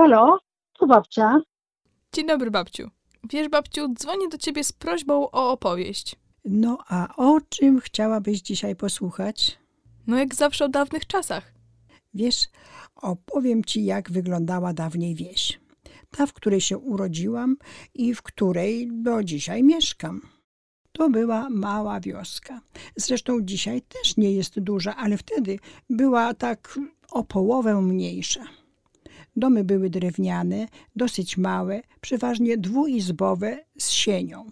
Halo, tu babcia. Dzień dobry, babciu. Wiesz, babciu, dzwonię do ciebie z prośbą o opowieść. No a o czym chciałabyś dzisiaj posłuchać? No jak zawsze o dawnych czasach. Wiesz, opowiem ci, jak wyglądała dawniej wieś. Ta, w której się urodziłam i w której do dzisiaj mieszkam. To była mała wioska. Zresztą dzisiaj też nie jest duża, ale wtedy była tak o połowę mniejsza. Domy były drewniane, dosyć małe, przeważnie dwuizbowe z sienią.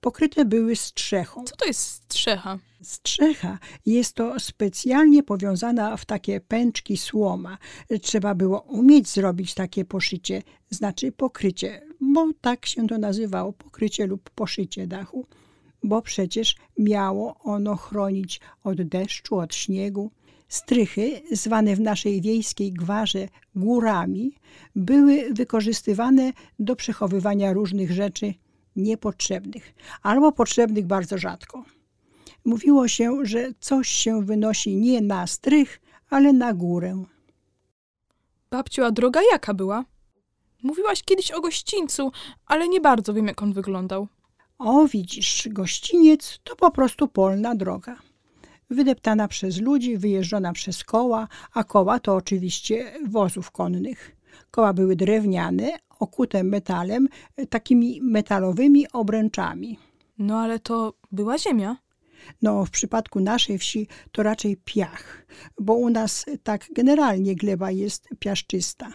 Pokryte były strzechą. Co to jest strzecha? Strzecha jest to specjalnie powiązana w takie pęczki słoma. Trzeba było umieć zrobić takie poszycie, znaczy pokrycie, bo tak się to nazywało, pokrycie lub poszycie dachu, bo przecież miało ono chronić od deszczu, od śniegu. Strychy, zwane w naszej wiejskiej gwarze górami, były wykorzystywane do przechowywania różnych rzeczy niepotrzebnych albo potrzebnych bardzo rzadko. Mówiło się, że coś się wynosi nie na strych, ale na górę. Babciu, a droga jaka była? Mówiłaś kiedyś o gościńcu, ale nie bardzo wiem, jak on wyglądał. O, widzisz, gościniec to po prostu polna droga. Wydeptana przez ludzi, wyjeżdżona przez koła, a koła to oczywiście wozów konnych. Koła były drewniane, okute metalem, takimi metalowymi obręczami. No ale to była ziemia. No, w przypadku naszej wsi to raczej piach, bo u nas tak generalnie gleba jest piaszczysta.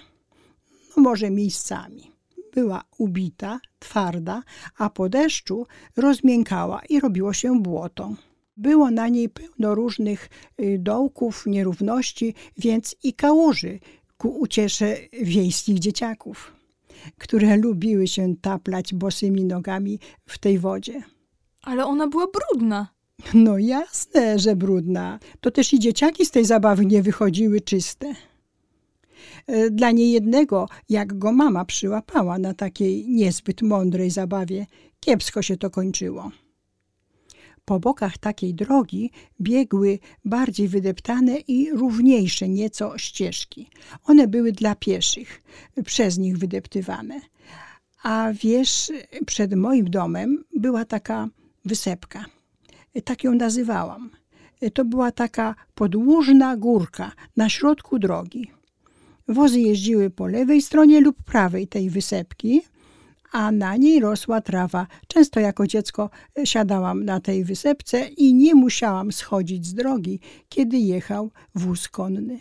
No, może miejscami. Była ubita, twarda, a po deszczu rozmiękała i robiło się błoto. Było na niej pełno różnych y, dołków, nierówności, więc i kałuży ku uciesze wiejskich dzieciaków, które lubiły się taplać bosymi nogami w tej wodzie. Ale ona była brudna. No jasne, że brudna. To też i dzieciaki z tej zabawy nie wychodziły czyste. E, Dla niejednego, jak go mama przyłapała na takiej niezbyt mądrej zabawie, kiepsko się to kończyło. Po bokach takiej drogi biegły bardziej wydeptane i równiejsze nieco ścieżki. One były dla pieszych, przez nich wydeptywane. A wiesz, przed moim domem była taka wysepka. Tak ją nazywałam. To była taka podłużna górka na środku drogi. Wozy jeździły po lewej stronie lub prawej tej wysepki, a na niej rosła trawa. Często jako dziecko siadałam na tej wysepce i nie musiałam schodzić z drogi, kiedy jechał wóz konny.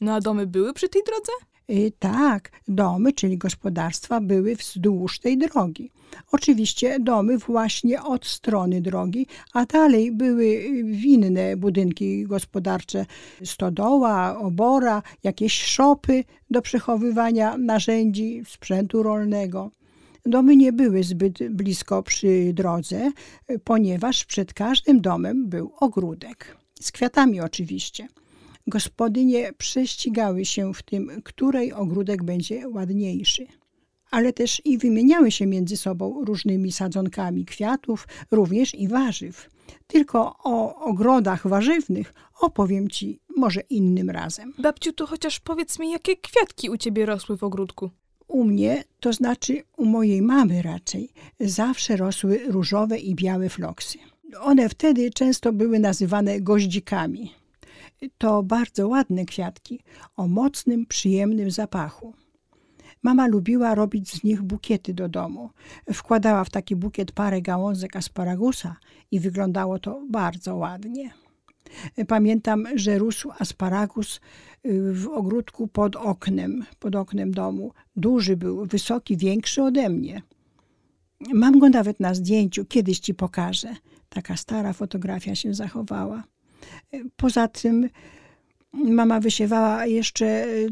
No a domy były przy tej drodze? Y, Tak, domy, czyli gospodarstwa, były wzdłuż tej drogi. Oczywiście domy właśnie od strony drogi, a dalej były y, inne budynki gospodarcze, stodoła, obora, jakieś szopy do przechowywania narzędzi, sprzętu rolnego. Domy nie były zbyt blisko przy drodze, ponieważ przed każdym domem był ogródek. Z kwiatami oczywiście. Gospodynie prześcigały się w tym, której ogródek będzie ładniejszy. Ale też i wymieniały się między sobą różnymi sadzonkami kwiatów, również i warzyw. Tylko o ogrodach warzywnych opowiem ci może innym razem. Babciu, to chociaż powiedz mi, jakie kwiatki u ciebie rosły w ogródku? U mnie, to znaczy u mojej mamy raczej, zawsze rosły różowe i białe floksy. One wtedy często były nazywane goździkami. To bardzo ładne kwiatki o mocnym, przyjemnym zapachu. Mama lubiła robić z nich bukiety do domu. Wkładała w taki bukiet parę gałązek asparagusa i wyglądało to bardzo ładnie. Pamiętam, że rósł asparagus y, w ogródku pod oknem, pod oknem domu. Duży był, wysoki, większy ode mnie. Mam go nawet na zdjęciu, kiedyś ci pokażę. Taka stara fotografia się zachowała. Poza tym mama wysiewała jeszcze y,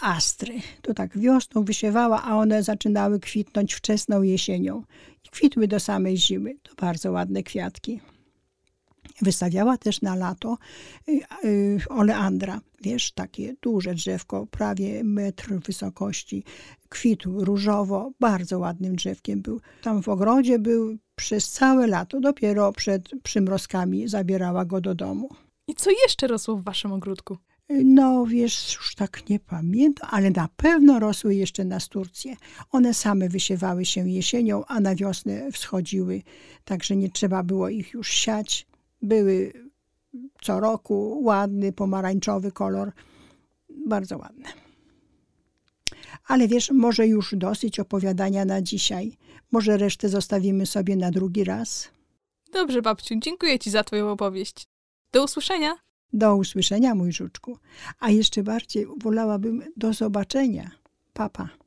astry. To tak wiosną wysiewała, a one zaczynały kwitnąć wczesną jesienią. I kwitły do samej zimy. To bardzo ładne kwiatki. Wystawiała też na lato y, y, oleandra. Wiesz, takie duże drzewko, prawie metr wysokości. Kwitł różowo, bardzo ładnym drzewkiem był. Tam w ogrodzie był przez całe lato. Dopiero przed przymrozkami zabierała go do domu. I co jeszcze rosło w waszym ogródku? No, wiesz, już tak nie pamiętam, ale na pewno rosły jeszcze na Turcję. One same wysiewały się jesienią, a na wiosnę wschodziły, także nie trzeba było ich już siać. Były co roku ładny, pomarańczowy kolor, bardzo ładne. Ale wiesz, może już dosyć opowiadania na dzisiaj. Może resztę zostawimy sobie na drugi raz. Dobrze, babciu, dziękuję ci za twoją opowieść. Do usłyszenia. Do usłyszenia, mój żuczku. A jeszcze bardziej wolałabym do zobaczenia. Papa.